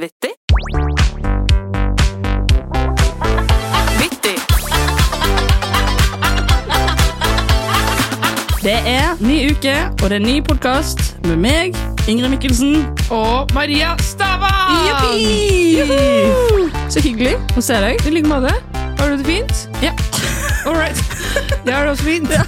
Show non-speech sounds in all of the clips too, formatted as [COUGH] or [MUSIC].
Vittig. Vittig. Det er ny uke, og det er ny podkast med meg, Ingrid Mikkelsen. Og Maria Stavang! Juhu! Så hyggelig å se deg. I like måte. Har du det fint? Ja. All right. [LAUGHS] Det har det også fint. Ja,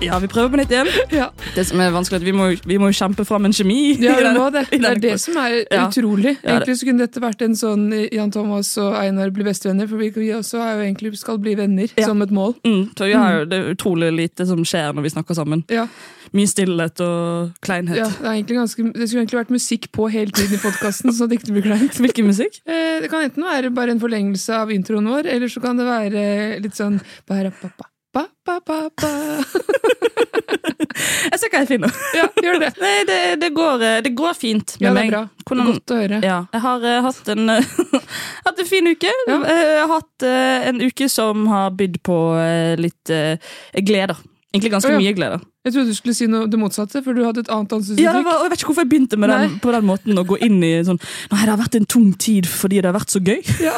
vi prøver på nytt igjen. Ja, Det som er vanskelig, vi må, vi må kjempe fram en kjemi. ja vi må det. Det er det som er Ja. utrolig. Egentlig så kunne dette vært en sånn eh, Jan Thomas og Einar blir bestevenner, for vi vi også er jo egentlig skal bli venner Ja. som et mål. Mm, så vi har det er utrolig lite som skjer når vi snakker sammen. Ja, Mye stillhet og kleinhet. ja det, er ganske, det skulle egentlig vært musikk på hele tiden i podkasten, så det ikke blir kleint. [LAUGHS] Hvilken musikk? Eh, Det kan enten være bare en forlengelse av introen vår, eller så kan det være litt sånn ba-ra-pa-pa, ba-ba-ba-ba. [LAUGHS] Jeg ser hva jeg finner. Ja, gjør det. [LAUGHS] Nei, det, det, går, eh, det går fint med Ja, det er bra. Hvordan- Godt å høre. Ja, jeg har uh, hatt en, [LAUGHS] hatt en fin uke. Ja. Eh, Jeg har hatt uh, en uke som har bydd på uh, litt gleder. Egentlig ganske oh, ja. mye gleder. Jeg trodde du skulle si noe det motsatte, for du hadde et annet Ja, ansiktsuttrykk. var, jeg vet ikke hvorfor jeg begynte med den, på den måten å gå inn i sånn Nei, det har vært en tung tid fordi det har vært så gøy. Ja.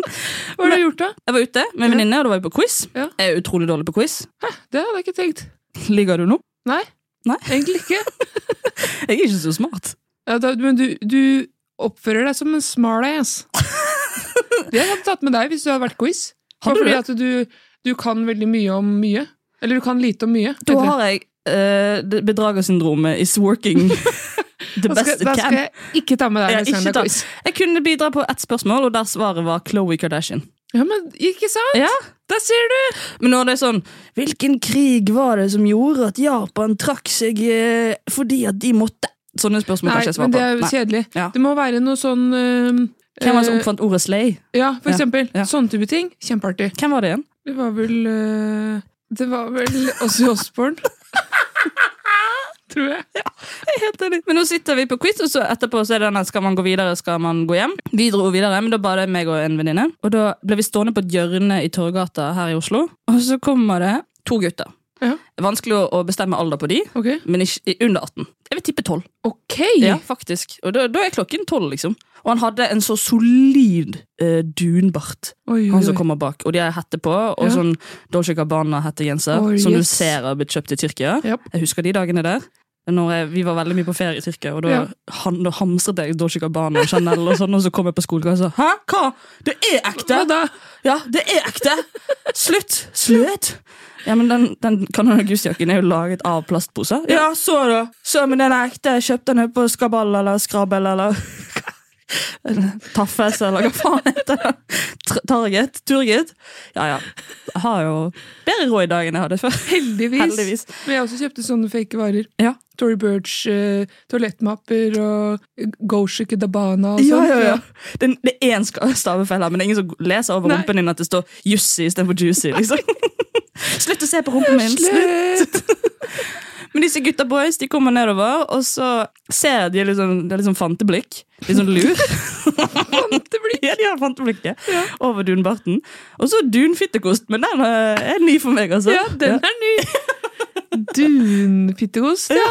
[LAUGHS] Hva har du gjort, da? Jeg var ute med en venninne, og da var vi på quiz. Ja. Jeg er utrolig dårlig på quiz. Hæ, Det hadde jeg ikke tenkt. Ligger du nå? Nei, Nei. egentlig ikke. [LAUGHS] Jeg er ikke så smart. Ja, da, men du, du oppfører deg som en smartass. Det [LAUGHS] hadde tatt med deg hvis du hadde vært quiz. Hadde du fordi det? at du, du kan veldig mye om mye. Eller du kan lite om mye. Da har jeg uh, bedragersyndromet is working the best skal, da skal jeg ikke ta med deg er ta- quiz. Jeg kunne bidra på ett spørsmål, og der svaret var Khloe Kardashian. Ja, men ikke sant? Ja. Der ser du! Men det er sånn Hvilken krig var det som gjorde at Japan trakk seg eh, fordi at de måtte? Sånne spørsmål Nei, kan ikke jeg men det svare er på. jo kjedelig. Ja. Det må være noe sånn uh, Hvem var det som øh, oppfant ordet slay? Ja, for eksempel. ja. Sånne type ting. Kjempeartig. Hvem var det igjen? Det var vel uh, Det var vel [LAUGHS] Ozzy Osbourne. Tror jeg. Jeg er helt enig. Men nå sitter vi på quiz, og så etterpå så er det denne skal man gå videre, skal man gå hjem. Vi dro videre, men da bare meg og en venninne. Og da ble vi stående på et hjørne i Torgata her i Oslo, og så kommer det to gutter. Ja. Vanskelig å, å bestemme alder på de, okay. men ikke, under 18. Jeg vil tippe 12. Ok! Ja, faktisk. Og da, da er klokken 12, liksom. Og han hadde en så solid uh, dunbart, Oi, oi, han som kommer bak. Og de har hette på, og Ja. sånn Dolce Gabbana-hettegenser, som som du ser har blitt kjøpt i Tyrkia. Yep. Jeg husker de dagene der. Jeg, vi var veldig mye på ferie i Tyrkia, og da, Ja. han, da hamstret jeg Dolce Gabbana og Chanel, og sånn, og så kom jeg på skolegården og sa Hæ? Hva? Det er ekte! Ja, det er ekte! Slutt! Slutt! Ja, men den, den August-jakken er jo laget av plastposer. Ja, så da! Så, men den er ekte. Jeg kjøpte den på Skaball eller Skrabbel eller [LAUGHS] Taffes eller hva faen heter det? Target? Turgid. Ja, ja. Jeg har jo bedre råd i dag enn jeg hadde før. Heldigvis. [LAUGHS] Heldigvis. Men jeg også kjøpte sånne fake varer. Ja. Tory Burch, uh, toalettmapper og Goshik Dabana og sånn. ja, ja. Det, det er én stavefelle, men det er ingen som leser over Nei. rumpen din at det står Jussi istedenfor Juicy. liksom. [LAUGHS] Slutt å se på rumpen min! Slutt! Men disse gutta boys de kommer nedover, og så ser de liksom, det er liksom fanteblikk. Litt sånn lur. [LAUGHS] Fanteblikk. Ja, de har fanteblikket over dunbarten. Og så dunfittekost, men den er ny for meg, altså. Ja, den er ny! [LAUGHS] Dunfittekost, ja.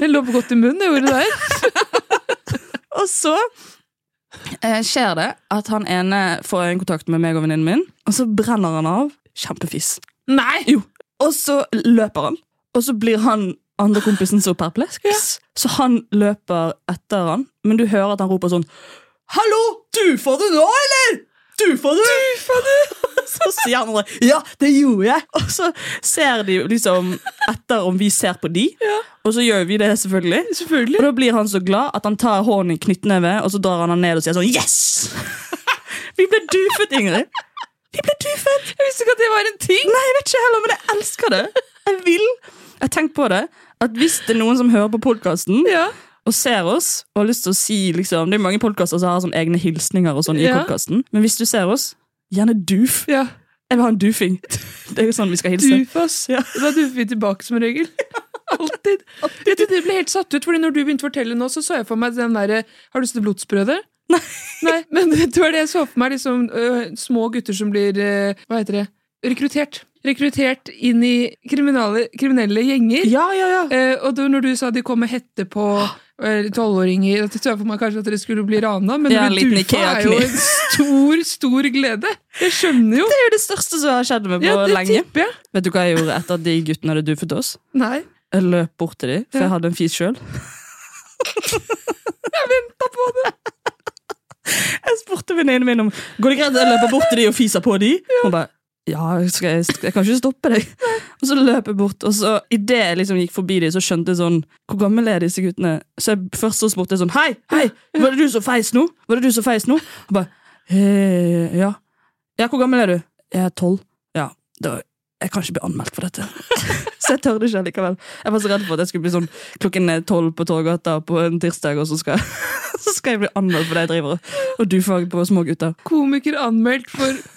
Den lå på godt i munnen, det ordet det der. Og så eh, skjer det at han ene får en kontakt med meg og venninnen min, og så brenner han av. Kjempefis. Nei! Jo. Og så løper han, og så blir han andre kompisen så perpleks. Så han løper etter han, men du hører at han roper sånn Hallo! Du får det nå, eller? Du får det! Du får det! [LAUGHS] Så sier han andre ja, det gjorde jeg. Og så ser de liksom etter om vi ser på de, og så gjør vi det selvfølgelig. Selvfølgelig. Og da blir han så glad at han tar hånden i knyttneve, og så drar han han ned og sier sånn Yes! [LAUGHS] Vi ble dufet, Ingrid. Vi ble dufet. Jeg visste ikke at det var en ting! Nei, jeg vet ikke heller, men jeg elsker det. Jeg vil. Jeg har på det. At hvis det er noen som hører på podkasten Ja. og ser oss og har lyst til å si liksom, Det er mange podkaster som har sånn egne hilsninger og sånn i Ja. podkasten. Men hvis du ser oss, gjerne duf. ja. Jeg vil ha en dufing. Det er jo sånn vi skal hilse. Dufas. Ja. Da duffer vi tilbake som regel. [LAUGHS] Alltid. Vet du, det ble helt satt ut, fordi når du begynte å fortelle nå, så så jeg for meg den derre Har du lyst til blodsbrødet? [LAUGHS] Nei. Nei, men [LAUGHS] det var det jeg så for meg. liksom uh, Små gutter som blir uh, Hva heter det? Rekruttert. Rekruttert inn i kriminelle gjenger. Ja, ja, ja. Eh, og da, når du sa de kom med hette på tolvåringer tolvåringer, så jeg for meg kanskje at dere skulle bli rana, men Ja, Dufa er jo en stor, stor glede. Jeg skjønner jo. Det er jo det største som har skjedd med på Ja, det lenge. tipper jeg. Vet du hva jeg gjorde etter at de guttene hadde dufet oss? Nei, Jeg løp bort til dem, for Ja. jeg hadde en fis sjøl. [LAUGHS] jeg venta på det! Jeg spurte venninnen min om Går det greit at jeg løper bort til de og fiser på de. Hun bare ja, skal jeg, jeg kan ikke stoppe deg. Og så løp jeg bort, og så idet jeg liksom gikk forbi dem, så skjønte jeg sånn Hvor gamle er disse guttene? Så jeg, først så spurte jeg sånn Hei, hei, var det du som feis nå? Var det du som feis nå? Og bare hey, Ja. Ja, hvor gammel er du? Jeg er tolv. Ja, da jeg kan ikke bli anmeldt for dette. [LAUGHS] så jeg tørde ikke likevel. Jeg var så redd for at jeg skulle bli sånn klokken tolv på Torgata på en tirsdag, og så skal, [LAUGHS] så skal jeg bli anmeldt for det jeg driver og- og dufager på små gutter. Komiker anmeldt for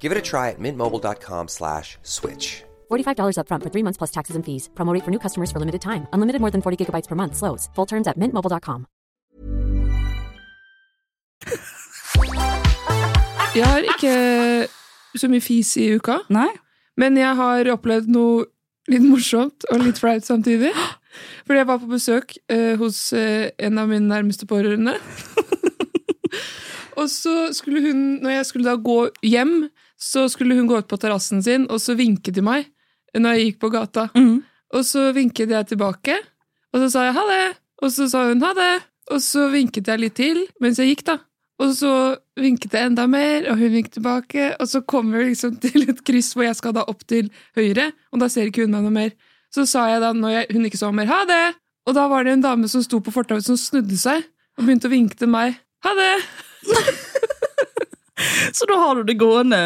Give it a try at mintmobile.com slash switch. $45 upfront for three months plus taxes and fees. Promo rate for new customers for limited time. Unlimited more than 40 gigabytes per month. Slows. Full terms at mintmobile.com. Jeg har ikke så mye fis i uka, Nei? men jeg har opplevd noe litt morsomt og litt flaut samtidig. Fordi jeg var på besøk eh, hos eh, en av mine nærmeste pårørende. [LAUGHS] og så skulle hun, når jeg skulle da gå hjem, så skulle hun gå ut på terrassen sin, og så vinket de meg når jeg gikk på gata. Mm. Og så vinket jeg tilbake, og så sa jeg ha det. Og så sa hun ha det. Og så vinket jeg litt til mens jeg gikk, da. Og så vinket jeg enda mer, og hun vinket tilbake. Og så kommer vi liksom [LAUGHS] til et kryss hvor jeg skal da opp til høyre, og da ser ikke hun meg noe mer. Så sa jeg da, når jeg, hun ikke så mer, ha det! Og da var det en dame som sto på fortauet som snudde seg og begynte å vinke til meg. Ha det! [LAUGHS] [LAUGHS] Så da har du det gående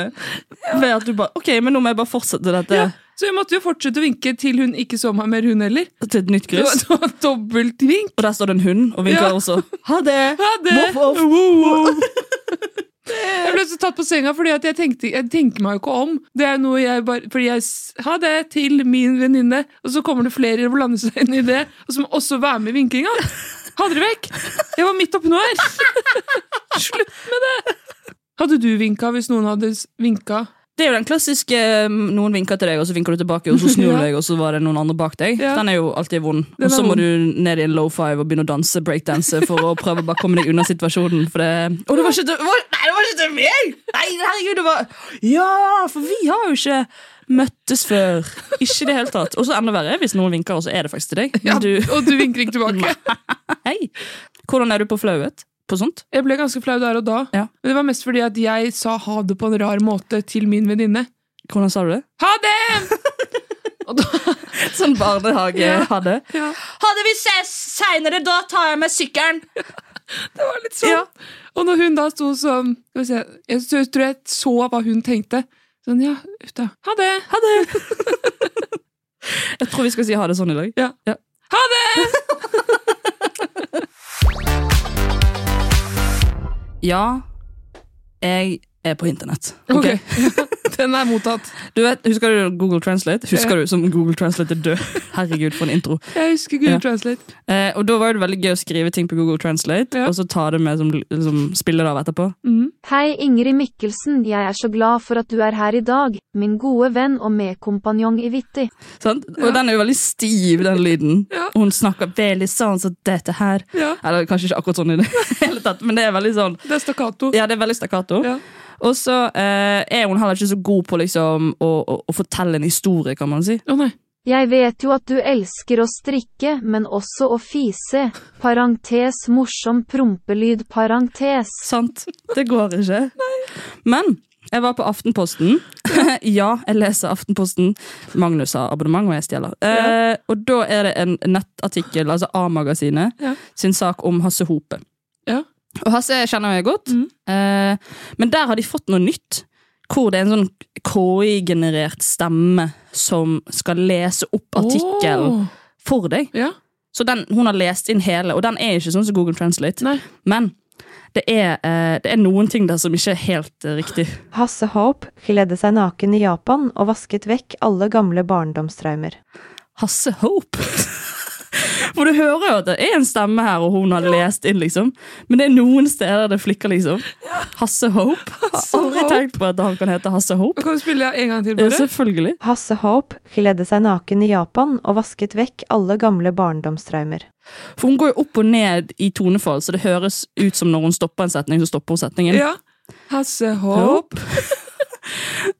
ved at du bare Ok, men nå må jeg bare fortsette dette Ja, så jeg måtte jo fortsette å vinke til hun ikke så meg mer, hun heller. til et nytt kryss. det var dobbeltvink. Og der står det en hund og vinker Ja. også. Ha det! [LAUGHS] Ha det! Voff. Wow. [LAUGHS] Jeg ble så tatt på senga, fordi jeg, tenkte, jeg tenker meg jo ikke om. Det er noe jeg bare, fordi jeg Ha det til min venninne, og så kommer det flere og blander seg inn i det, og som også være med i vinkinga. Ha dere vekk! Jeg var midt oppi noe her! Slutt med det! Hadde du vinka hvis noen hadde vinka? Det er jo den klassiske mm, noen vinker til deg, og så vinker du tilbake, og så [LAUGHS] snur du Ja. deg, og så var det noen andre bak deg. Ja. Den er jo alltid vond. Og så må du ned i en low five og begynne å danse breakdance for å prøve å bare komme deg unna situasjonen. For det [LAUGHS] Å, det var ikke til var, Nei, det var ikke til meg! Nei, herregud, det var Ja, for vi har jo ikke møttes før. Ikke i det hele tatt. Og så enda verre hvis noen vinker, og så er det faktisk til deg. Ja, du, [LAUGHS] Og du vinker ikke tilbake. hei. Hvordan er du på flauhet? På sånt? Jeg ble ganske flau der og da. Ja. Men det var mest fordi at jeg sa ha det på en rar måte til min venninne. Hvordan sa du det? Ha det! [LAUGHS] og da, Sånn barnehage Ja. det. ja, Ha det, vi ses seinere, da tar jeg med sykkelen. [LAUGHS] det var litt sånn. Ja. Og når hun da sto sånn skal vi se, Jeg tror jeg så hva hun tenkte. Sånn, ja, da. Ha det! Ha det! [LAUGHS] Jeg tror vi skal si ha det sånn i dag. Ja. Ja. Ha det! Ja, jeg er på internett. Ok? [LAUGHS] Den er mottatt. Du vet, Husker du Google Translate? Husker du som Google Translate er død? [LAUGHS] Herregud, for en intro. Jeg husker Google Ja. Translate. Eh, og Da var det veldig gøy å skrive ting på Google Translate, Ja. og så ta det med som, som spiller av etterpå. Hei Ingrid Mikkelsen, jeg er så glad for at du er her i dag, min gode venn og medkompanjong i Vitti. Sant? Og den er jo veldig stiv, den lyden. Ja. Hun snakker veldig sånn som dette her. Ja. Eller kanskje ikke akkurat sånn i det [LAUGHS] tatt, men det er veldig sånn Det er stakkato. Ja, det er veldig stakkato. Ja. Og så eh, er hun heller ikke så god på liksom, å, å, å fortelle en historie, kan man si. Å nei. Jeg vet jo at du elsker å strikke, men også å fise. Parentes morsom prompelyd, parentes. Sant? Det går ikke. [LAUGHS] Men jeg var på Aftenposten. [LAUGHS] ja, jeg leser Aftenposten. Magnus har abonnement, og jeg stjeler. Eh, og da er det en nettartikkel, altså A-magasinet, Ja. sin sak om Hasse Hope. Og Hasse kjenner jeg godt, Mm. eh, men der har de fått noe nytt. Hvor det er en sånn KI-generert stemme som skal lese opp artikkelen oh. for deg. Ja. Så den, hun har lest inn hele, og den er ikke sånn som Google Translate. Nei. Men det er, eh, det er noen ting der som ikke er helt eh, riktig. Hasse Hope kledde seg naken i Japan og vasket vekk alle gamle barndomstraumer. Hasse Hope. For du hører jo at det er en stemme her, og hun har lest inn, liksom. Men det er noen steder det flikker, liksom. Hasse Hope. Har aldri Hope. tenkt på at han kan hete Hasse Hope. Kan du spille en gang til, Ja, bare? selvfølgelig. Hasse Hope kledde seg naken i Japan og vasket vekk alle gamle barndomstraumer. For hun går jo opp og ned i tonefall, så det høres ut som når hun stopper en setning, så stopper hun setningen. Ja. Hasse Hope. [LAUGHS]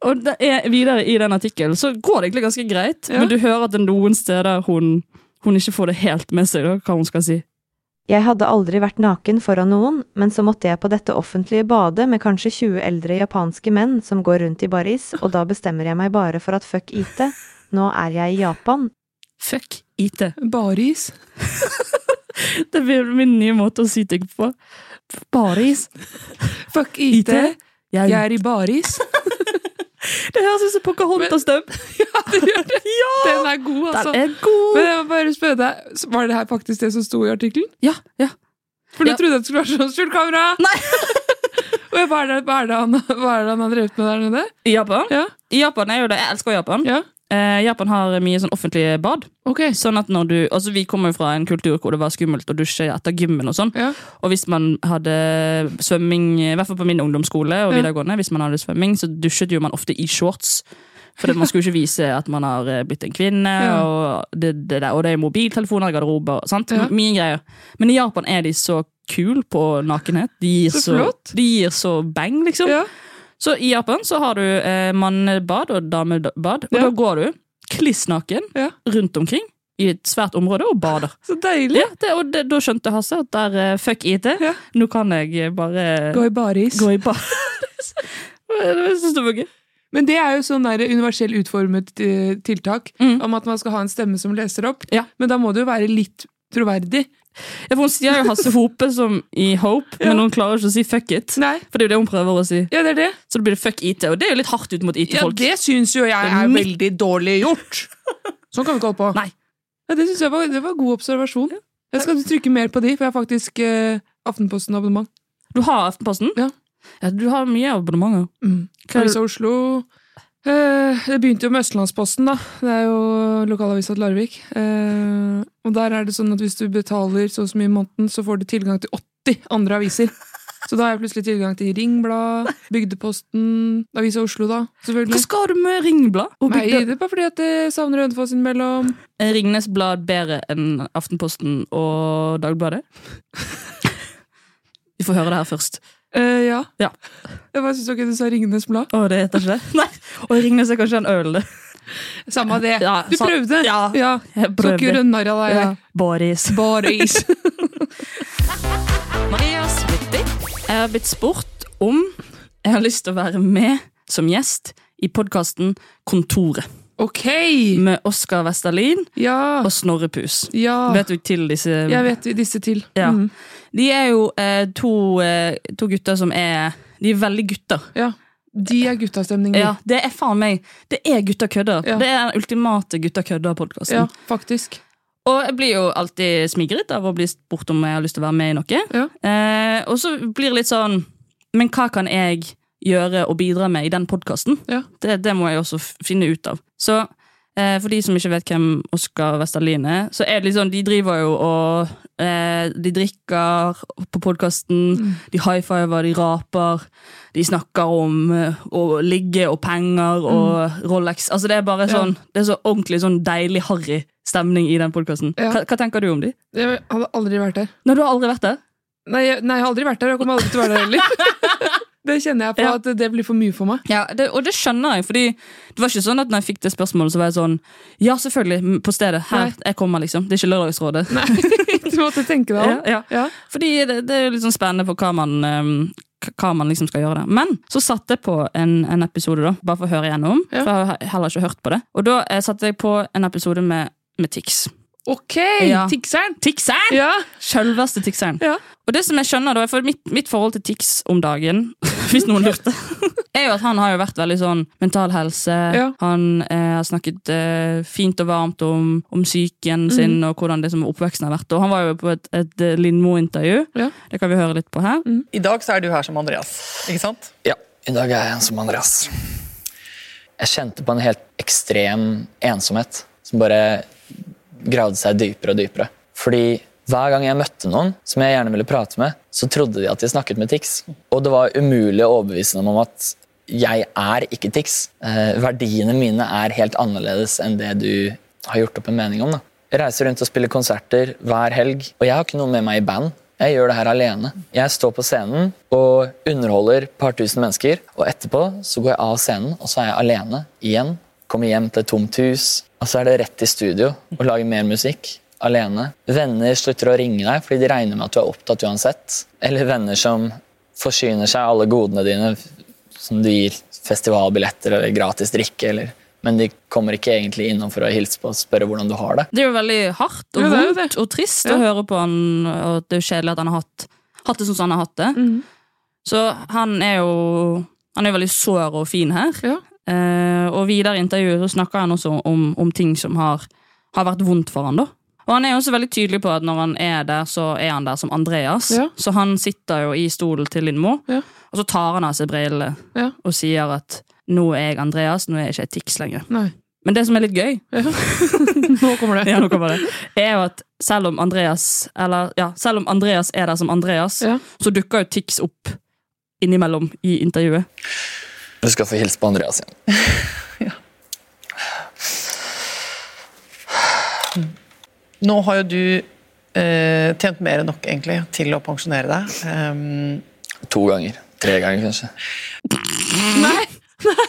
Og det er, videre i den artikkelen så går det egentlig ganske greit, Ja. men du hører at det er noen steder hun, hun ikke får det helt med seg, da, hva hun skal si. Jeg hadde aldri vært naken foran noen, men så måtte jeg på dette offentlige badet med kanskje 20 eldre japanske menn som går rundt i baris, og da bestemmer jeg meg bare for at fuck IT. Nå er jeg i Japan. Fuck IT. Baris. [LAUGHS] Det blir min nye måte å si ting på. Baris. Fuck IT. IT. Jeg er i baris. [LAUGHS] Det høres ut som Pocahontas-dub. [LAUGHS] ja, det gjør det. [LAUGHS] ja! Den er god, altså. Den er god! Men jeg må bare spørre deg, var det her faktisk det som sto i artikkelen? Ja, ja. For du Ja. trodde at det skulle være sånn skjult kamera? Nei. [LAUGHS] Jeg, hva, er det, hva, er han, hva er det han har drevet med der nede? I Japan? Ja. I Japan er jo det, Jeg elsker Japan. Ja, Eh, Japan har mye sånn offentlige bad. Okay. Sånn at når du, altså Vi kommer jo fra en kultur hvor det var skummelt å dusje etter gymmen. Og sånn Ja. Og hvis man hadde svømming, i hvert fall på min ungdomsskole og Ja. videregående, hvis man hadde svømming, så dusjet jo man ofte i shorts. For man skulle ikke vise at man har eh, blitt en kvinne, Ja. og, det, det der, og det er mobiltelefoner, garderober, sant? Ja. mye greier. Men i Japan er de så kule på nakenhet. De gir Så så, de gir så bang, liksom. Så i Japan så har du eh, mannebad og damebad, og Ja. da går du kliss naken Ja. rundt omkring i et svært område og bader. Så deilig. Ja, det, og det, Da skjønte Hasse at der, eh, fuck IT, Ja. nå kan jeg bare Gå i baris. gå i baris. [LAUGHS] det synes jeg var gøy. Men det er jo sånn der universell utformet eh, tiltak Mm. om at man skal ha en stemme som leser opp. Ja. Men da må det jo være litt troverdig. Ja, for Hun sier jo Hasse Hope som i Hope, Ja. men hun klarer ikke å si fuck it. Nei, For det er jo det hun prøver å si. ja, det det. Så det blir det fuck IT, og det er jo litt hardt ut mot IT-folk. det syns jo jeg er veldig dårlig gjort. Sånn kan vi ikke holde på. Nei. Ja, det syns jeg var, det var god observasjon. Jeg skal trykke mer på de, for jeg har faktisk eh, Aftenposten-abonnement. Du har Aftenposten? Ja. Ja, Du har mye abonnementer. Mm. Hva er det- Oslo. Eh, det begynte jo med Østlandsposten, da. Det er jo lokalavisa til Larvik. Eh, og der er det sånn at hvis du betaler så og så mye i måneden, så får du tilgang til 80 andre aviser. Så da har jeg plutselig tilgang til Ringblad, Bygdeposten, Avisa Oslo, da. Hva skal du med Ringblad? Nei, det er bare fordi at jeg savner Hønefoss innimellom. Er Ringnes Blad bedre enn Aftenposten og Dagbladet? [LAUGHS] Vi får høre det her først. Eh, ja. Ja. Jeg bare syns ikke du sa Ringenes Blad. Å, det heter ikke det? Nei. Og Ringnes er kanskje en øl, det. Samme det. Ja, Du prøvde! Ja, ja. jeg prøvde. prøvde. ikke narr av deg. Ja. Boris. Boris. [LAUGHS] Maria Smitti. Jeg har blitt spurt om jeg har lyst til å være med som gjest i podkasten Kontoret. Ok! Med Oskar Westerlin Ja. og Snorre Pus. ja. Vet du til disse Jeg vet disse til. Ja. Mm. De er jo eh, to, eh, to gutter som er De er veldig gutter. ja. De er guttastemninger. Ja, Det er faen meg Det er Gutta kødder. Det er den ultimate Gutta kødder-podkasten. ja, faktisk. Og jeg blir jo alltid smigret av å bli spurt om jeg har lyst til å være med i noe. Eh, og så blir det litt sånn Men hva kan jeg gjøre og bidra med i den podkasten? Ja. Det, det må jeg også finne ut av. Så eh, for de som ikke vet hvem Oskar Westerlin er, så er det litt sånn De driver jo og eh, De drikker på podkasten, Mm. de high fiver, de raper. De snakker om eh, å ligge og penger og Rolex. Altså Det er bare sånn, Ja. Det er så ordentlig sånn deilig harry stemning i den podkasten. Ja. Hva, hva tenker du om de? Jeg hadde aldri vært der. Nei, du har aldri vært der? Nei, jeg, nei, jeg har aldri vært der, og jeg kommer aldri til å være der heller. [LAUGHS] det er kjenner jeg på Ja. at det blir for mye for meg. Ja, det, og det skjønner jeg, fordi det var ikke sånn at når jeg fikk det spørsmålet, så var jeg sånn Ja, selvfølgelig, på stedet. Her, Nei. jeg kommer, liksom. Det er ikke Lørdagsrådet. Nei, [LAUGHS] Du måtte tenke deg om. ja. Ja. Fordi det, det er litt sånn spennende på hva man, ehm, hva man liksom skal gjøre der. Men så satte jeg på en, en episode, da, bare for å høre igjennom. For jeg har heller ikke hørt på det. Og da eh, satte jeg på en episode med, med Tix. Ok, Ja. Tikseren! Tikseren! Ja. Selveste tikseren. Ja. Og det som jeg skjønner da, for mitt, mitt forhold til Tix om dagen, [LAUGHS] hvis noen lurte, [LAUGHS] er jo at han har jo vært veldig sånn mental helse. Ja. Han eh, har snakket eh, fint og varmt om, om psyken sin mm. og hvordan det som oppveksten har vært. Og han var jo på et, et eh, Lindmo-intervju. Ja. Det kan vi høre litt på her. Mm. I dag så er du her som Andreas, ikke sant? Ja, i dag er jeg en som Andreas. Jeg kjente på en helt ekstrem ensomhet som bare gravde seg dypere og dypere. Fordi hver gang jeg møtte noen som jeg gjerne ville prate med, så trodde de at de snakket med Tix. Og det var umulig å overbevise dem om at jeg er ikke Tix. Eh, verdiene mine er helt annerledes enn det du har gjort opp en mening om. Da. Jeg reiser rundt og spiller konserter hver helg, og jeg har ikke noen med meg i band. Jeg gjør det her alene. Jeg står på scenen og underholder et par tusen mennesker. Og etterpå så går jeg av scenen, og så er jeg alene igjen. Kommer hjem til et tomt hus, og så er det rett i studio og lage mer musikk. Alene. Venner slutter å ringe deg fordi de regner med at du er opptatt uansett. Eller venner som forsyner seg alle godene dine, som du gir festivalbilletter eller gratis drikke. Eller, men de kommer ikke egentlig innom for å hilse på og spørre hvordan du har det. Det er jo veldig hardt og vondt og trist Ja. å høre på han, og det er jo kjedelig at han har hatt, hatt det sånn som han har hatt det. Mm. Så han er jo han er veldig sår og fin her. Ja. Eh, og videre i intervjuet så snakker han også om, om ting som har, har vært vondt for han da. Og han er jo også veldig tydelig på at når han er der, så er han der som Andreas. Ja. Så han sitter jo i stolen til Lindmo, Ja. og så tar han av seg brillene Ja. og sier at nå er jeg Andreas, nå er jeg ikke Tix lenger. Nei. Men det som er litt gøy, [LAUGHS] Nå kommer det. [LAUGHS] ja, nå kommer det. er jo at selv om Andreas Eller ja, selv om Andreas er der som Andreas, så dukker jo Tix opp innimellom i intervjuet. Du skal få hilse på Andreas igjen. [LAUGHS] Ja. Nå har jo du eh, tjent mer enn nok egentlig til å pensjonere deg. Um... To ganger. Tre ganger, kanskje. [LAUGHS] Nei! Nei.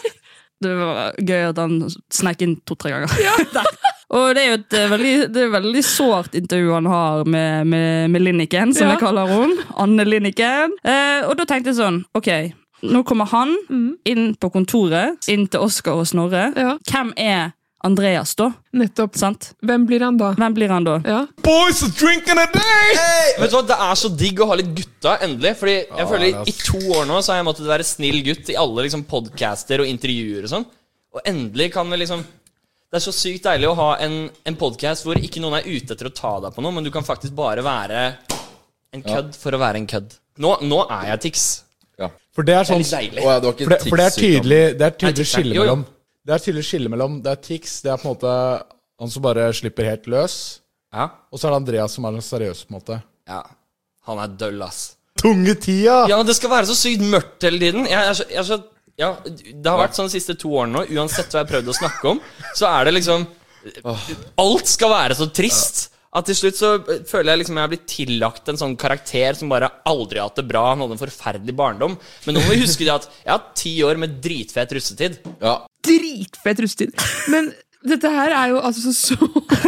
Det var gøy at han snek inn to-tre ganger. Ja. [LAUGHS] Og det er jo et eh, veldig, det er veldig sårt intervju han har med, med, med Linniken, som Ja. jeg kaller hun. Anne Linniken. Eh, og da tenkte jeg sånn, ok, nå kommer han inn på kontoret, inn til Oskar og Snorre. Ja, Hvem er Andreas da? nettopp. Sant? Hvem blir han da? Hvem blir han da? Ja. Boys are drinking a day! Vet du hva, Det er så digg å ha litt gutta, endelig. Fordi jeg føler I to år nå så har jeg måttet være snill gutt i alle liksom podcaster og intervjuer. Og sånn Og endelig kan vi liksom Det er så sykt deilig å ha en, en podkast hvor ikke noen er ute etter å ta deg på noe, men du kan faktisk bare være en kødd for å være en kødd. Nå, nå er jeg Tix. For det er Det er sånn litt deilig. Å ja, ikke For det, for det er tydelig, det er Nei, tydelig tics er- skille jo, jo. mellom Det er tydelig skille mellom Det er Tix, det er på en måte han som bare slipper helt løs, Ja, og så er det Andreas som er den seriøse, på en måte. ja. Han er døll, ass. Tunge tida! Ja, men Det skal være så sykt mørkt hele tiden. Jeg er så, jeg er så, ja, det har vært sånn de siste to årene nå. Uansett hva jeg har prøvd å snakke om, så er det liksom Alt skal være så trist. At til slutt så føler jeg liksom jeg har blitt tillagt en sånn karakter som bare aldri har hatt det bra. Han hadde en forferdelig barndom. Men nå må vi huske det at jeg har hatt ti år med dritfet russetid. Ja. Dritfett russetid. Men dette her er jo altså så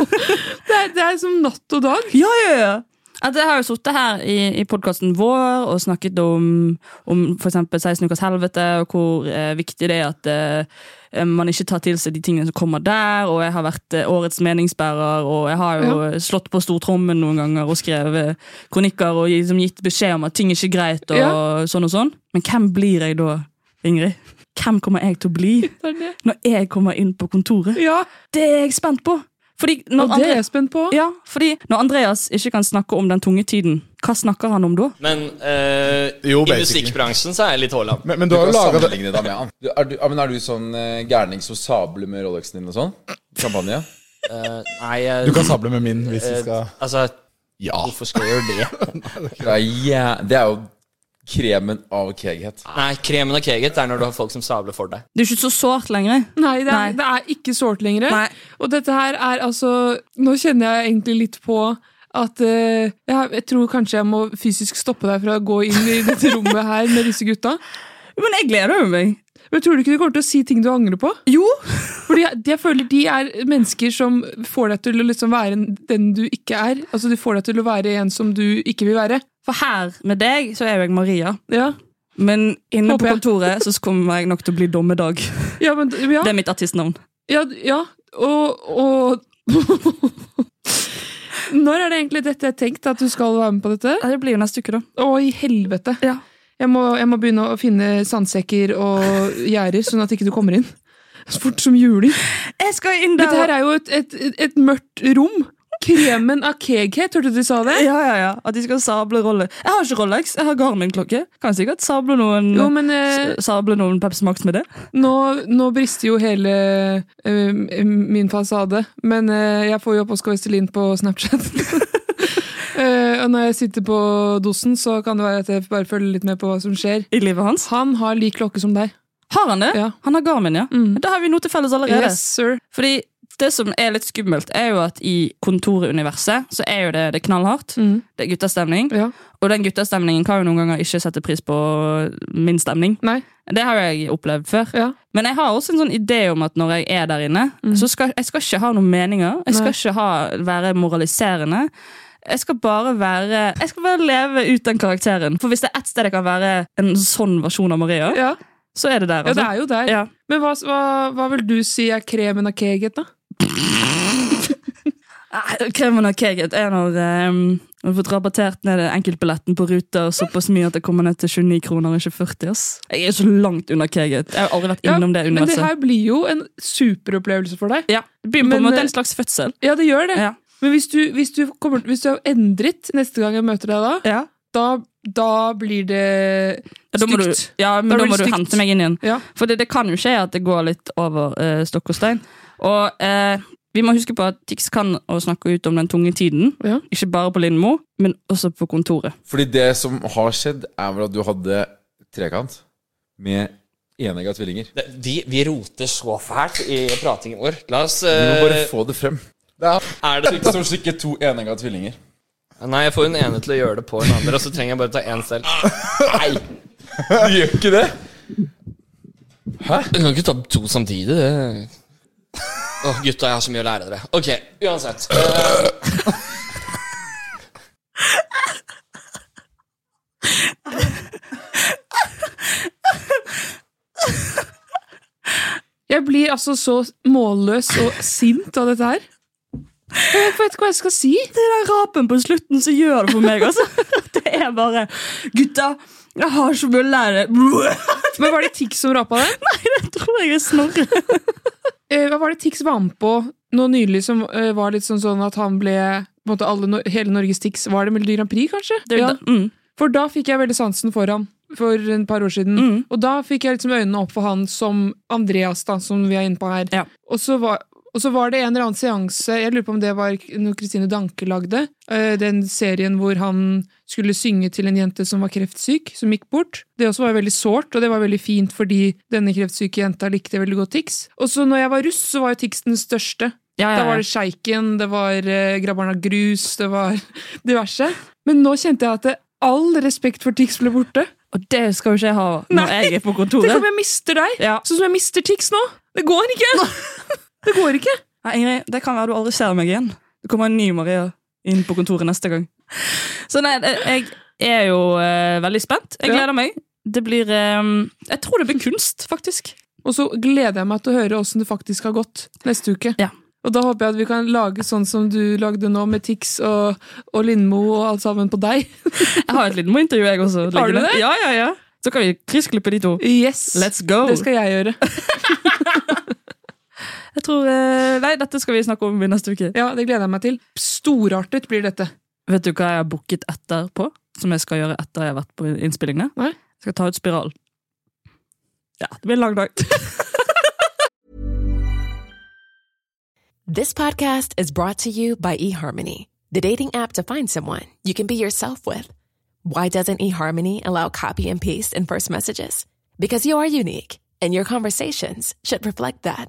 [LAUGHS] Det er, det er som natt og dag. Ja, ja, ja. At jeg har jo sittet her i, i podkasten vår og snakket om, om eksempel 16 ukers helvete, og hvor eh, viktig det er at eh, man ikke tar til seg de tingene som kommer der. Og jeg har vært eh, årets meningsbærer, og jeg har jo slått på stortrommen noen ganger og skrevet kronikker og liksom gitt beskjed om at ting er ikke greit, og Ja. sånn og sånn. Men hvem blir jeg da, Ingrid? Hvem kommer jeg til å bli [LAUGHS] når jeg kommer inn på kontoret? Ja, Det er jeg spent på! Fordi når og det er jeg spent på. ja, fordi når Andreas ikke kan snakke om den tunge tiden, hva snakker han om da? Men eh, Jo, i basically. musikkbransjen så er jeg litt Haaland. Men, men Du du har kan jo laga det sammenligne deg med han. Du, er, du, ja, men er du sånn uh, gærning som sabler med Rolexen din og sånn? Champagne? Eh, nei, jeg, Du kan sable med min hvis vi eh, skal Altså, Ja. hvorfor skal jeg gjøre det? [LAUGHS] Det er, jæ- det er jo kremen av keghet. Nei, kremen av keget er når du har folk som sabler for deg. Det er ikke så sårt lenger. Nei, det er, Nei. det er ikke sårt lenger. Nei. Og dette her er altså Nå kjenner jeg egentlig litt på at eh, jeg, jeg tror kanskje jeg må fysisk stoppe deg fra å gå inn i dette rommet her med disse gutta. [LAUGHS] Men jeg gleder jo meg. Men tror du ikke du kommer til å si ting du angrer på? Jo. [LAUGHS] Fordi jeg, jeg føler de er mennesker som får deg til å liksom være den du ikke er. Altså De får deg til å være en som du ikke vil være. For her med deg så er jo jeg Maria. Ja, Men inne på kontoret så kommer jeg nok til å bli Dommedag. ja men ja, Det er mitt artistnavn. ja, ja. Og, og [LAUGHS] Når er det egentlig dette jeg tenkt at du skal være med på dette? Det blir jo neste uke, da. Å, i helvete! Ja. Jeg, må, jeg må begynne å finne sandsekker og gjerder, sånn at ikke du kommer inn. Så fort som juling. Jeg skal inn der Dette her er jo et, et, et mørkt rom. Kremen av keghet, hørte du de sa det? Ja, ja, ja. At de skal sable rolle. Jeg har ikke Rolex, jeg har Garmin-klokke. Kan sikkert sable noen, Jo, men eh, sable noen Pepsi Max med det. nå, nå brister jo hele eh, min fasade, men eh, jeg får jo opp Oskar Westerlin på Snapchat. Uh, [LAUGHS] og når jeg sitter på dosen, så kan det være at jeg bare følger litt med på hva som skjer. I livet hans. Han har lik klokke som deg. Har han det? Ja. Han har Garmin, ja. Mm. Da har vi noe til felles allerede. Yes, sir. Fordi det som er litt skummelt, er jo at i kontoruniverset så er jo det, det knallhardt. Mm. Det er guttastemning. Ja. Og den guttastemningen kan jo noen ganger ikke sette pris på min stemning. Nei. Det har jeg opplevd før. Ja. Men jeg har også en sånn idé om at når jeg er der inne, så skal jeg skal ikke ha noen meninger. Jeg skal Nei. ikke ha, være moraliserende. Jeg skal bare være Jeg skal bare leve ut den karakteren. For hvis det er ett sted jeg kan være en sånn versjon av Maria, Ja. så er det der. ja, det altså. er jo der. Ja. Men hva, hva, hva vil du si er kremen av keget, da? Kremen av keget er når um, har fått rabattert ned enkeltbilletten på ruter såpass mye at det kommer ned til 29 kroner ikke 40. ass. Jeg er så langt under keget. Jeg har aldri vært innom det men det her blir jo en superopplevelse for deg. Ja, det blir på Men, en måte eh, en slags fødsel. Ja, det gjør det. Ja. Men hvis du, hvis, du kommer, hvis du har endret neste gang jeg møter deg da, Ja. da, da blir det Ja, Da må du, ja, men Da da, må du hente meg inn igjen. Ja. For det, det kan jo skje at det går litt over uh, stokk og stein. Og eh, vi må huske på at Tix kan å snakke ut om den tunge tiden. Ja. Ikke bare på Lindmo, men også på kontoret. Fordi det som har skjedd, er vel at du hadde trekant med enegga tvillinger. Det- Vi, vi roter så fælt i pratingen vår. La oss Du må bare eh, få det frem. Det er Er det [LAUGHS] ikke som slikker to enegga tvillinger. Nei, jeg får hun ene til å gjøre det på en andre, og så trenger jeg bare ta én selv. Nei! Du gjør ikke det? Hæ? Du kan ikke ta to samtidig. Det. Åh, gutta, jeg har så mye å lære dere. Ok, uansett. eh, Jeg blir altså så målløs og sint av dette her. Jeg vet ikke hva jeg skal si. Det er den rapen på slutten som gjør det for meg. altså. [LAUGHS] Det er bare Gutta, jeg har så mye å lære. Men var det Tix som rapa det? Nei, det tror jeg er Snorre. [LAUGHS] Eh, Hva var det Tix var med på nå nylig som eh, var litt sånn, sånn at han ble på en måte alle, hele Norges Tix? Var det Melodi Grand Prix, kanskje? Det Ja. det. Mm. For da fikk jeg veldig sansen for han. For en par år siden. Mm. Og da fikk jeg liksom øynene opp for han som Andreas, da, som vi er inne på her. Ja. Og, så var, og så var det en eller annen seanse, jeg lurer på om det var noe Kristine Danke lagde, eh, den serien hvor han skulle synge til en jente som var kreftsyk, som gikk bort. Det også var veldig sårt, og det var veldig fint fordi denne kreftsyke jenta likte veldig godt Tix. Og så når jeg var russ, så var jo Tix den største. Ja, ja, Da var det Sjeiken, det var uh, Grabbarna Grus, det var [LAUGHS] diverse. Men nå kjente jeg at det, all respekt for Tix ble borte. Og det skal jo ikke jeg ha når Nei. jeg er på Tenk kontoret. om jeg mister deg, Ja. sånn som jeg mister Tix nå! Det går ikke! [LAUGHS] Det går ikke! Nei, Ingrid, det kan være du aldri ser meg igjen. Det kommer en ny Maria inn på kontoret neste gang. Så nei, jeg er jo uh, veldig spent. Jeg gleder meg. Det blir um, Jeg tror det blir kunst, faktisk. Og så gleder jeg meg til å høre åssen det faktisk har gått neste uke. Ja. Og da håper jeg at vi kan lage sånn som du lagde nå, med Tix og, og Lindmo og alt sammen på deg. [LAUGHS] Jeg har et Lindmo-intervju, jeg også. Har du det? Ja, ja, ja. Så kan vi kryssklippe de to. Yes! Let's go! Det skal jeg gjøre. [LAUGHS] Tror, eh, Nei, dette skal vi snakke om i neste uke. Ja, det gleder jeg meg til. Storartet blir dette. Vet du hva jeg har booket etterpå? Som jeg skal gjøre etter jeg har vært på innspillingene? Nei. Jeg skal ta ut spiral. Ja, det blir en lang dag. [LAUGHS] This podcast is brought to you by eHarmony, the dating app to find someone you can be yourself with. Why doesn't eHarmony allow copy and paste in first messages? Because you are unique, and your conversations should reflect that.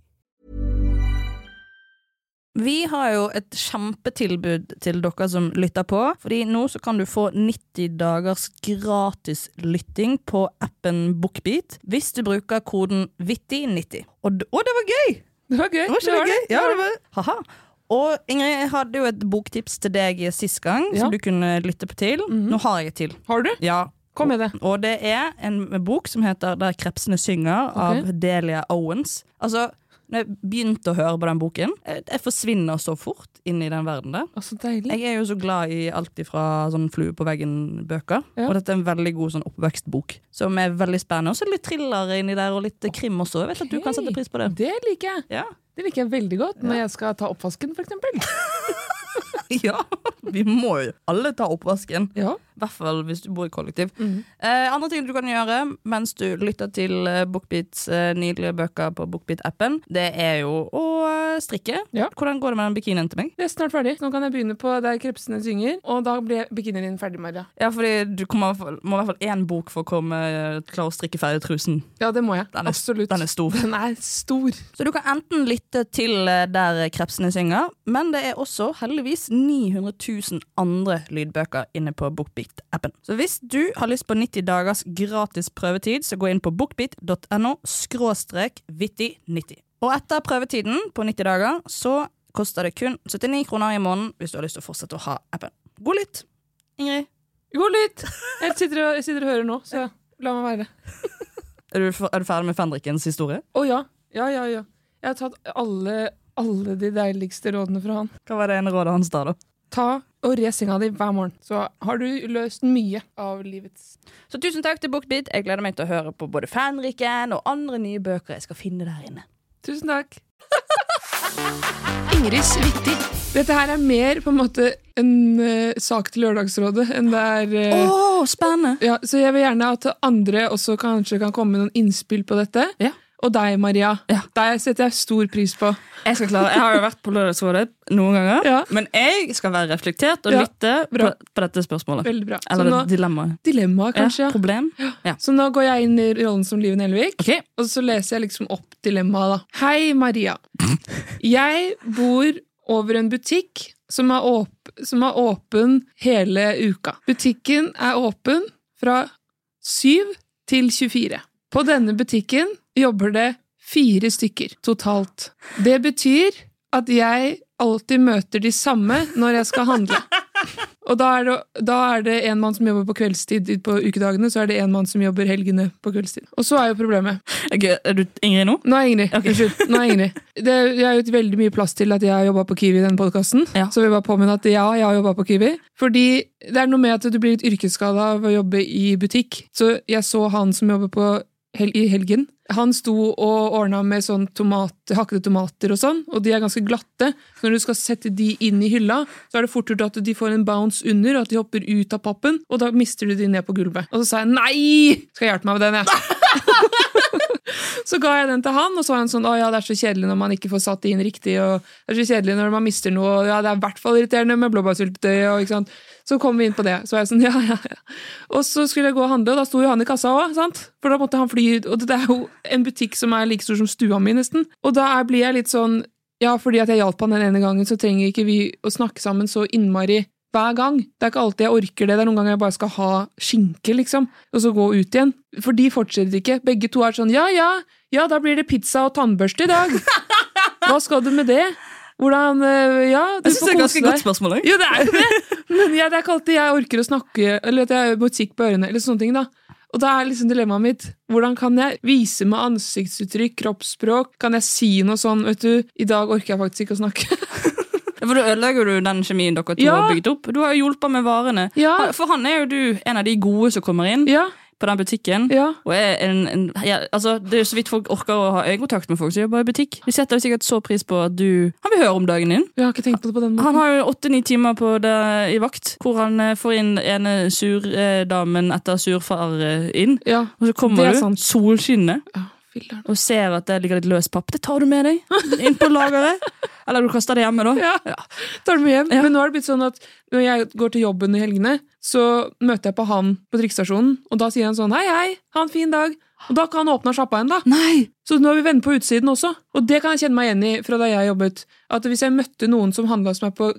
Vi har jo et kjempetilbud til dere som lytter på. Fordi nå så kan du få 90 dagers gratis lytting på appen Bookbeat hvis du bruker koden VITTI90. Og, å, det var gøy! Det var gøy. Det var Det var gøy? det. Ja, Det var, haha. Og Ingrid, jeg hadde jo et boktips til deg sist gang, Ja. som du kunne lytte på til. Nå har jeg et til. Har du? Ja. Kom med det. Og det er en bok som heter 'Der krepsene synger' av Delia Owens. Altså, når jeg begynte å høre på den boken, jeg, jeg forsvinner så fort inn i den verden der. Så deilig. Jeg er jo så glad i alt ifra sånn flue på veggen-bøker. Ja. Og dette er en veldig god sånn oppvekstbok, som er veldig spennende. Og så litt thriller inni der, og litt krim også. Jeg vet at du kan sette pris på det. Det liker jeg. Ja. Det liker jeg veldig godt når jeg skal ta oppvasken, for eksempel. [LAUGHS] ja, vi må jo alle ta oppvasken. Ja. I hvert fall hvis du bor i kollektiv. Mm. Eh, andre ting du kan gjøre mens du lytter til eh, Bookbeats eh, nydelige bøker på Bookbeat-appen, det er jo å strikke. strikke. Hvordan går det med den bikinien til meg? Det er snart ferdig. Nå kan jeg begynne på Der krepsene synger, og da blir bikinien din ferdig, Maria. Ja, fordi du kommer, må i hvert fall én bok for å komme klare å strikke ferdig trusen. Ja, det må jeg. Den er, Absolutt. Den er stor. Den er stor. Så du kan enten lytte til eh, Der krepsene synger, men det er også heldigvis 900 000 andre lydbøker inne på Bookbeat-appen. Så hvis du har lyst på 90 dagers gratis prøvetid, så gå inn på bookbeat.no skråstrek vittig90. Og etter prøvetiden på 90 dager, så koster det kun 79 kroner i måneden hvis du har lyst til å fortsette å ha appen. God lytt, Ingrid. God lytt! Jeg sitter, og, jeg sitter og hører nå, så la meg være. [LAUGHS] Er du, er du ferdig med Fenrikens historie? Å ja. Ja, ja, ja. Jeg har tatt alle, alle de deiligste rådene fra han. Hva var det ene rådet hans da, da? Ta og re senga di hver morgen, så har du løst mye av livets Så tusen takk til Bookbeat. Jeg gleder meg til å høre på både Fanriken og andre nye bøker jeg skal finne der inne. Tusen takk. [LAUGHS] Ingrids Vittig. Dette her er mer på en måte en uh, sak til Lørdagsrådet enn det er uh, Åh, spennende! Ja, så jeg vil gjerne at andre også kanskje kan komme med noen innspill på dette. Og deg, Maria. Deg setter jeg stor pris på. Jeg skal klare, jeg har jo vært på Lørdagsrådet noen ganger, men jeg skal være reflektert og Ja, lytte på, på dette spørsmålet. Veldig bra. Eller nå- dilemmaet. Dilemma, kanskje. Ja, problem. Ja. Så nå går jeg inn i rollen som Live Nelvik, og så leser jeg liksom opp dilemmaet. da. Hei, Maria. Jeg bor over en butikk som er, åp som er åpen hele uka. Butikken er åpen fra 7 til 24. På denne butikken jobber det fire stykker totalt. Det betyr at jeg alltid møter de samme når jeg skal handle. [LAUGHS] Og da er, det, da er det en mann som jobber på kveldstid på ukedagene, så er det en mann som jobber helgene på kveldstid. Og så er jo problemet Er du Ingrid nå? Nå er Ingrid. Unnskyld. Nå er Ingrid. Det er jo veldig mye plass til at jeg har jobba på Kiwi i denne podkasten. Så vil jeg bare påminne at ja, jeg har jobba på Kiwi. Fordi det er noe med at du blir litt yrkesskada av å jobbe i butikk. Så jeg så han som jobber på hel i helgen. Han sto og ordna med sånn tomat, hakkede tomater og sånn, og de er ganske glatte. Så når du skal sette de inn i hylla, så er det fort gjort at de får en bounce under, og at de hopper ut av pappen, og da mister du de ned på gulvet. Og så sa jeg nei! Skal jeg hjelpe meg med den, jeg. [LAUGHS] [LAUGHS] Så ga jeg den til han, og så var han sånn Å ja, det er så kjedelig når man ikke får satt det inn riktig, og det er så kjedelig når man mister noe, og ja, det er i hvert fall irriterende med blåbærsyltetøy, og ikke sant. Så kom vi inn på det. Så var jeg sånn, [LAUGHS] ja, ja, ja. Og så skulle jeg gå og handle, og da sto jo han i kassa òg. For da måtte han fly ut. Og det er jo en butikk som er like stor som stua mi, nesten. Og da blir jeg litt sånn Ja, fordi at jeg hjalp han den ene gangen, så trenger ikke vi å snakke sammen så innmari hver gang. Det er ikke alltid jeg orker det. Det er noen ganger jeg bare skal ha skinke, liksom, og så gå ut igjen. For de fortsetter ikke. Begge to er sånn ja, ja, ja, da blir det pizza og tannbørste i dag. [LAUGHS] Hva skal du med det? Hvordan øh, Ja, du Jeg synes det er får et kose ganske deg. godt spørsmål, òg. Jo, det er det. Men ja, det er ikke alltid jeg orker å snakke, eller at jeg har musikk på ørene, eller sånne ting, da. Og da er liksom dilemmaet mitt hvordan kan jeg vise med ansiktsuttrykk, kroppsspråk? Kan jeg si noe sånn, vet du, i dag orker jeg faktisk ikke å snakke. [LAUGHS] For da ødelegger du den kjemien dere to Ja. har bygget opp. Du har jo hjulpet med varene. Ja. For han er jo du en av de gode som kommer inn på den butikken. En, en, ja, altså, det er jo så vidt folk orker å ha øyekontakt med folk som jobber i butikk. De setter jo sikkert så pris på at du Han vil høre om dagen din. Jeg har ikke tenkt på det på den måten. Han har jo åtte-ni timer på det i vakt, hvor han eh, får inn ene surdamen etter surfar eh, inn. og så kommer er du, solskinnet. Filler'n. og ser at det ligger litt løs papp, det tar du med deg inn på lageret. [LAUGHS] Eller du kaster det hjemme, da. Ja, tar det med hjem. Men nå har det blitt sånn at når jeg går til jobben i helgene, så møter jeg på han på trikkestasjonen, og da sier han sånn hei, hei, ha en fin dag. Og da kan han åpne sjappa igjen, da. Nei! Så nå er vi venner på utsiden også. Og det kan jeg kjenne meg igjen i fra da jeg jobbet. At hvis jeg møtte noen som handla hos meg på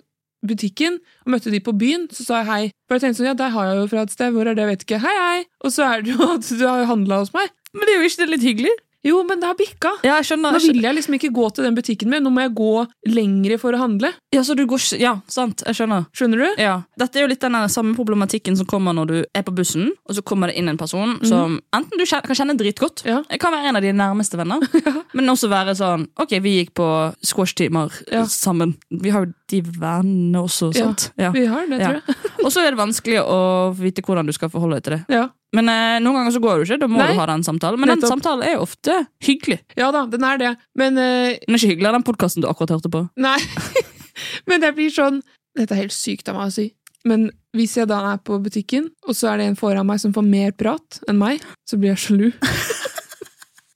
butikken, og møtte de på byen, så sa jeg hei. For jeg tenkte sånn, ja, der har jeg jo fra et sted, hvor er det, jeg vet ikke. Hei, hei! Og så er det jo at du har handla hos meg. Men det er jo ikke det litt hyggelig? Jo, men det har bikka. Ja, jeg skjønner. Nå vil jeg liksom ikke gå til den butikken mer, nå må jeg gå lengre for å handle. Ja, så du går Ja, sant. Jeg skjønner. Skjønner du? Ja. Dette er jo litt den samme problematikken som kommer når du er på bussen, og så kommer det inn en person som enten du kan kjenne dritgodt, Ja. kan være en av dine nærmeste venner, [LAUGHS] men også være sånn Ok, vi gikk på squash-timer Ja. sammen. Vi har jo de vennene også, sant? Ja. Vi har det, tror jeg. [LAUGHS] Og så er det vanskelig å vite hvordan du skal forholde deg til det. Ja. Men eh, noen ganger så går det jo ikke. Da må Nei. du ha den samtalen. Men den samtalen er jo ofte hyggelig. ja da, den er det. Men eh, Den er ikke hyggeligere den podkasten du akkurat hørte på. Nei. [LAUGHS] Men det blir sånn Dette er helt sykt av meg å si. Men hvis jeg da er på butikken, og så er det en foran meg som får mer prat enn meg, så blir jeg sjalu. [LAUGHS]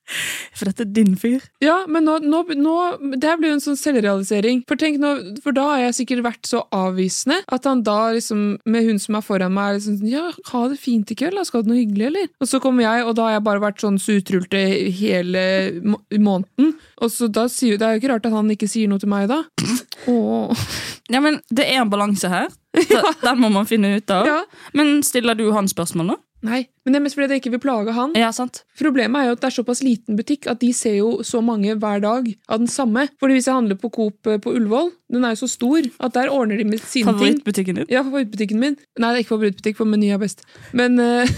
[LAUGHS] For dette er din fyr. Ja, men nå, nå, nå Det blir jo en sånn selvrealisering. For nå, for da har jeg sikkert vært så avvisende at han da liksom, med hun som er foran meg, er liksom sånn Ja, ha det fint i kveld, da. Skal du noe hyggelig, eller? Og så kommer jeg, og da har jeg bare vært sånn sutrulte hele må måneden. Og så da sier Det er jo ikke rart at han ikke sier noe til meg da. [LAUGHS] Åh. Ja, men Det er en balanse her. [LAUGHS] Den må man finne ut av. Ja. Men stiller du han spørsmål nå? Nei, men det er mest fordi jeg ikke vil plage han. Ja, sant. Problemet er jo at det er såpass liten butikk at de ser jo så mange hver dag av den samme. Fordi hvis jeg handler på Coop eh, på Ullevål, den er jo så stor at der ordner de med sine ting. Favorittbutikken din? Ja, favorittbutikken min. Nei, det er ikke favorittbutikk, for Meny er best. Men, eh,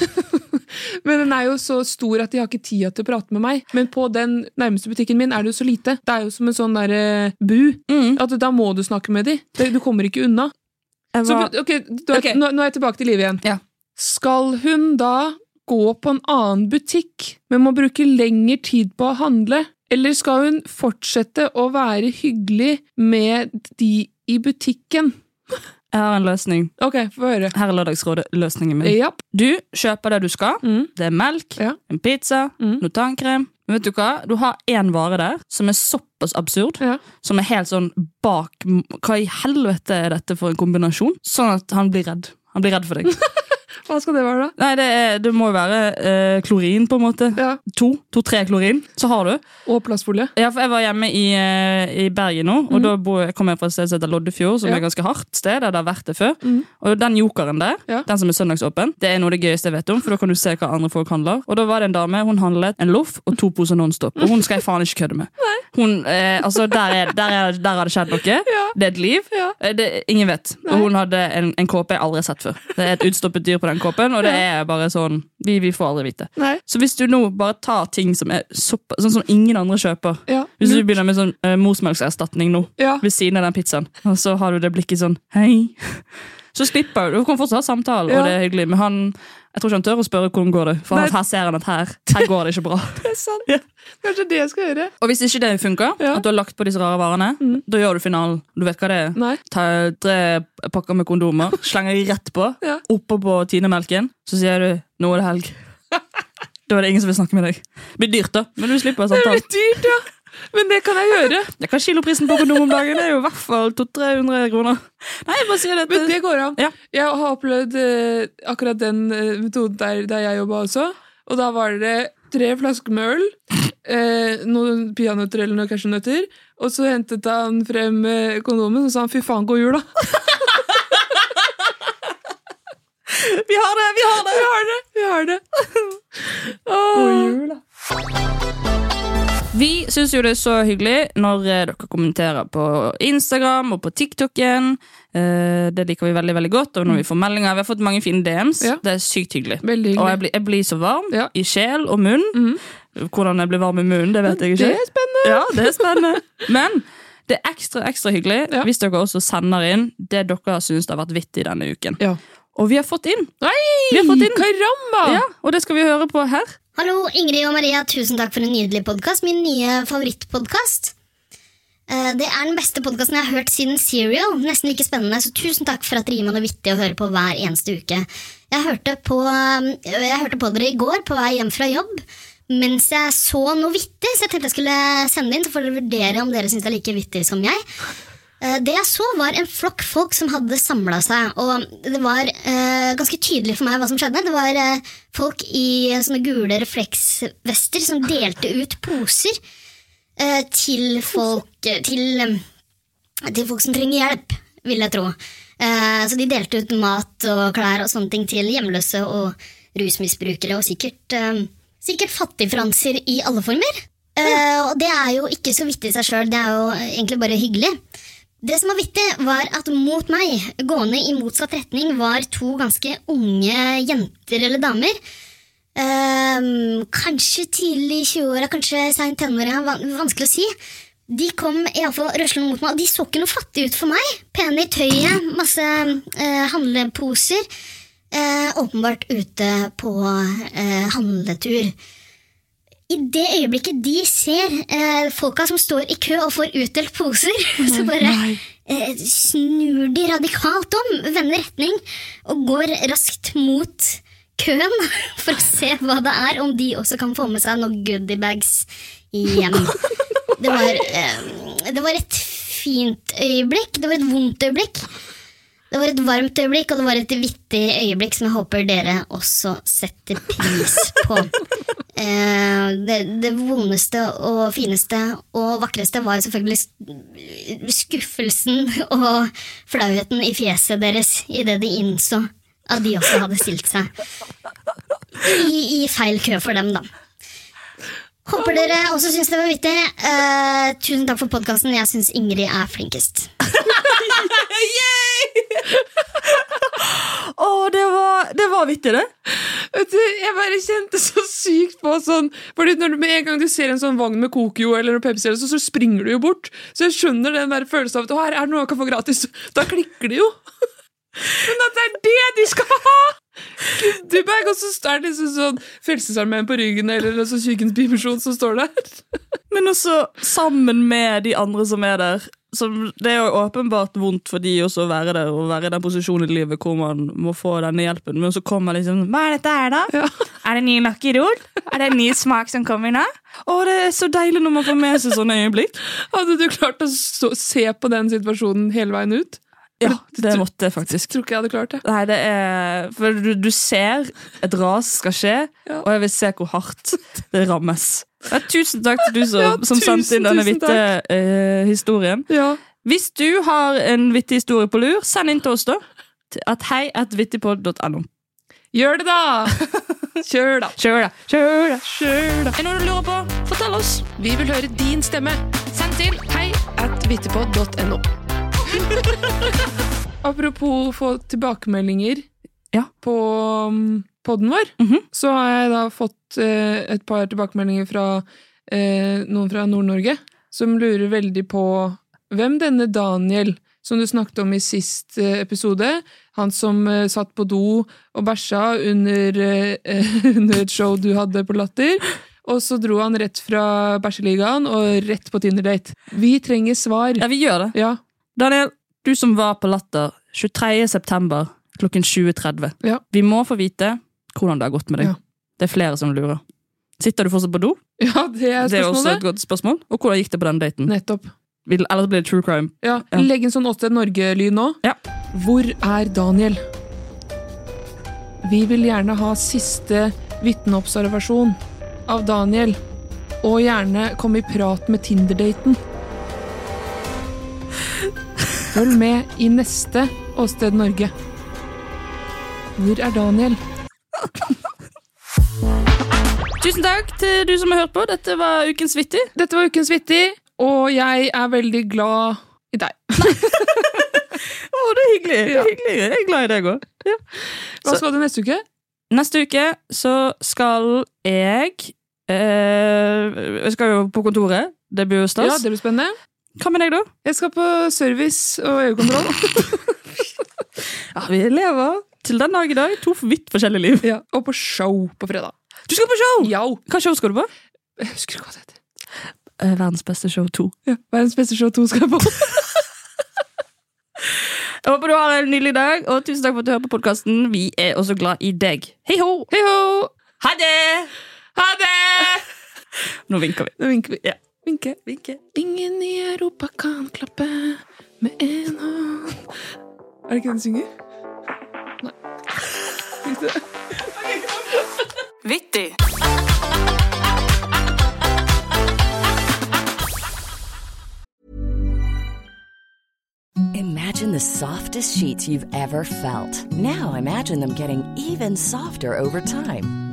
[LAUGHS] men den er jo så stor at de har ikke tid til å prate med meg. Men på den nærmeste butikken min er det jo så lite. Det er jo som en sånn der uh, bu. Mm. At da må du snakke med de. Du kommer ikke unna. Var... Så, var- ok, du okay. Nå, nå er jeg tilbake til livet igjen. Ja. Skal hun da gå på en annen butikk, men må bruke lengre tid på å handle? Eller skal hun fortsette å være hyggelig med de i butikken? Jeg har en løsning. Ok, få høre. Her er Lørdagsrådet-løsningen min. Ja. Du kjøper det du skal. Mm. Det er melk, Ja. en pizza, Mm. noe tannkrem. Men vet du hva? Du har én vare der som er såpass absurd, Ja. som er helt sånn bak Hva i helvete er dette for en kombinasjon? Sånn at han blir redd. Han blir redd for deg. [LAUGHS] Hva skal det være, da? Nei, det, er, det må jo være eh, klorin, på en måte. Ja. To. To-tre klorin. Så har du. Og plastfolie. Ja, for Jeg var hjemme i, eh, i Bergen nå, og da bo, jeg kom jeg fra et sted som heter Loddefjord, som Mhm. Ja. er et ganske hardt sted. der det har vært det før. Mhm. Og den jokeren der, Ja. den som er søndagsåpen, det er noe av det gøyeste jeg vet om, for da kan du se hva andre folk handler. Og da var det en dame, hun handlet en loff og to poser Nonstop, og hun skal jeg faen ikke kødde med. [LAUGHS] Hun, eh, altså, der, er, der, er, der har det skjedd noe. [LAUGHS] Det er et liv. Ja. Eh, Det, ingen vet. Og hun hadde en, en kåpe jeg aldri har sett før. Det er et utstoppet dyr på den kåpen, og det er bare sånn Vi, vi får aldri vite. Nei. Så hvis du nå bare tar ting som er sopp, sånn som ingen andre kjøper Ja. Hvis du begynner med sånn uh, morsmelkserstatning nå, Ja. ved siden av den pizzaen, og så har du det blikket sånn Hei. Så slipper du. Du kan fortsatt ha samtale, Ja. og det er hyggelig, men han jeg tror ikke han tør å spørre hvordan går det for Nei. her ser han at her, her går det ikke bra. [LAUGHS] Det er sant. Kanskje det jeg skal gjøre. Og hvis ikke det funker, Ja. at du har lagt på disse rare varene, Mm. da gjør du finalen. Du vet hva det er. Nei. Ta tre pakker med kondomer, [LAUGHS] slenger de rett på, Ja. oppå på tinemelken, så sier du 'nå er det helg'. [LAUGHS] da er det ingen som vil snakke med deg. Det blir dyrt, da, men du slipper Det samtalen. blir dyrt, ja. Men det kan jeg gjøre. Det kan kiloprisen på kondom om dagen. Det er jo i hvert fall 200-300 kroner. Nei, bare si dette. Men det går an. Ja. Jeg har opplevd eh, akkurat den eh, metoden der, der jeg jobba også. Og da var det tre flasker med øl, eh, noen peanøtter eller noen cashewnøtter, og så hentet han frem eh, kondomen og sa han, 'fy faen, god jul', da. [LAUGHS] Vi har det! Vi har det! Vi har det! Vi har det. [LAUGHS] Åh. Vi syns jo det er så hyggelig når eh, dere kommenterer på Instagram og på TikToken. Eh, det liker vi veldig veldig godt. Og når vi får meldinger Vi har fått mange fine DMs. Ja. Det er sykt hyggelig. Hyggelig. Og jeg blir, jeg blir så varm Ja. i sjel og munn. Mm. Hvordan jeg blir varm i munnen, det vet jeg ikke. Det er spennende! Ja, det er spennende. Men det er ekstra ekstra hyggelig Ja. hvis dere også sender inn det dere syns har vært vittig denne uken. Og vi har fått inn. Nei! Vi har fått inn. Karamba! Ja, og det skal vi høre på her. Hallo, Ingrid og Maria. Tusen takk for en nydelig podkast. Min nye favorittpodkast. Eh, Det er den beste podkasten jeg har hørt siden Serial. Nesten like spennende, så tusen takk for at dere gir meg noe vittig å høre på hver eneste uke. Jeg hørte på, eh, jeg hørte på dere i går på vei hjem fra jobb, mens jeg så noe vittig, så jeg tenkte jeg skulle sende det inn, så får dere vurdere om dere syns det er like vittig som jeg. Eh, Det jeg så, var en flokk folk som hadde samla seg, og det var eh, ganske tydelig for meg hva som skjedde. Det var eh, folk i sånne gule refleksvester som delte ut poser eh, til folk eh, til, eh, til folk som trenger hjelp, vil jeg tro. Så de delte ut mat og klær og sånne ting til hjemløse og rusmisbrukere, og sikkert, eh, sikkert fattigfranser i alle former. Og det er jo ikke så vittig i seg sjøl, det er jo egentlig bare hyggelig. Det som var vittig, var at mot meg, gående i motsatt retning, var to ganske unge jenter eller damer. Um, kanskje tidlig i 20-åra, kanskje seint ja, vanskelig å si. De kom iallfall røslende mot meg, og de så ikke noe fattige ut for meg. Pene i tøyet, masse uh, handleposer. Uh, åpenbart ute på uh, handletur. I det øyeblikket de ser eh, folka som står i kø og får utdelt poser, [LAUGHS] så bare eh, snur de radikalt om, vender retning og går raskt mot køen [LAUGHS] for å se hva det er, om de også kan få med seg noen goodiebags hjem. [LAUGHS] Det var, eh, det var et fint øyeblikk. Det var et vondt øyeblikk. Det var et varmt øyeblikk, og det var et vittig øyeblikk som jeg håper dere også setter pris på. [LAUGHS] Eh, det, det vondeste og fineste og vakreste var selvfølgelig skuffelsen og flauheten i fjeset deres idet de innså at de også hadde stilt seg i, i feil kø for dem, da. Håper dere også syns det var vittig. Uh, tusen takk for podkasten. Jeg syns Ingrid er flinkest. [LAUGHS] Å, det var, det var vittig, det. Vet du, Jeg bare kjente så sykt på sånn Fordi når du med en gang du ser en sånn vogn med Kokio eller noe Pepsi, eller så, så springer du jo bort. Så jeg skjønner den der følelsen av at her er det noe jeg kan få gratis. Da klikker det jo. [LAUGHS] Men at det er det de skal ha! [LAUGHS] Goodiebag, og så er det liksom sånn Frelsesarmeen på ryggen eller altså Kirkens Bymisjon som står der. [LAUGHS] Men også sammen med de andre som er der. Som, det er jo åpenbart vondt for de også å være der og være i den posisjonen i livet hvor man må få denne hjelpen, men så kommer liksom Hva er dette her, da? Er det ny Lucky-rol? Er det en ny smak som kommer nå? Å, det er så deilig når man får med seg sånne øyeblikk. Hadde du klart å stå, se på den situasjonen hele veien ut? Ja, det måtte jeg faktisk. Tror ikke jeg hadde klart det. Nei, det er For du, du ser et ras skal skje, og jeg vil se hvor hardt det rammes. Ja, tusen takk til du som, [LAUGHS] Ja, som sendte inn denne vitte vittige eh, historien. Hvis du har en vittig historie på lur, send inn til oss, da. At hei at vittigpod.no. Gjør det, da! [LAUGHS] Kjør, da. Kjør, da. Kjør, da. Kjør, da. Er det noe du lurer på? Fortell oss. Vi vil høre din stemme. Send til hei at vittepod.no. [LAUGHS] Apropos få tilbakemeldinger ja. på um, podden vår, så har jeg da fått eh, et par tilbakemeldinger fra eh, noen fra Nord-Norge som lurer veldig på hvem denne Daniel, som du snakket om i sist eh, episode, han som eh, satt på do og bæsja under, eh, [LAUGHS] under et show du hadde på Latter, og så dro han rett fra bæsjeligaen og rett på Tinder-date. Vi trenger svar. Ja, vi gjør det. Ja. Daniel, du som var på Latter 23. september klokken 20.30. Ja. Vi må få vite hvordan det har gått med deg. Ja. Det er flere som lurer. Sitter du fortsatt på do? Ja, det er Det er også et godt spørsmål. Og hvordan gikk det på den daten? Nettopp. Eller ellers blir det true crime. Ja, Legg en sånn åtte Norge-lyd nå. Hvor er Daniel? Vi vil gjerne ha siste vitneobservasjon av Daniel. Og gjerne komme i prat med Tinder-daten. Følg med i neste Åsted Norge. Hvor er Daniel? Tusen takk til du som har hørt på. Dette var Ukens Vittig. Dette var Ukens Vittig, og jeg er veldig glad i deg. Å, det er hyggelig. Det er hyggelig. Jeg er glad i deg òg. Hva skal du neste uke? Neste uke så skal jeg eh, Jeg skal jo på kontoret. Det blir jo stas. Ja, det blir spennende. Hva med deg, da? Jeg skal på service og øyekontroll. [LAUGHS] Ja, Vi lever til den dag i dag to vidt forskjellige liv. Ja, og på show på fredag. Du skal på show! Ja. Hva show skal du på? Jeg husker ikke hva det heter. Uh, Verdens beste show 2. Ja, Verdens beste show 2 skal jeg på. [LAUGHS] Jeg håper du har en nydelig dag, og tusen takk for at du hører på podkasten. Vi er også glad i deg. Hei ho! Hei ho! Ha det! Ha det! Nå vinker vi. Nå vinker vi. Ja. Vinke, vinke. Ingen i Europa kan klappe med en hånd Er det ikke den du synger? Nei. Vittig. Imagine the softest sheets you've ever felt. Now imagine them getting even softer over time.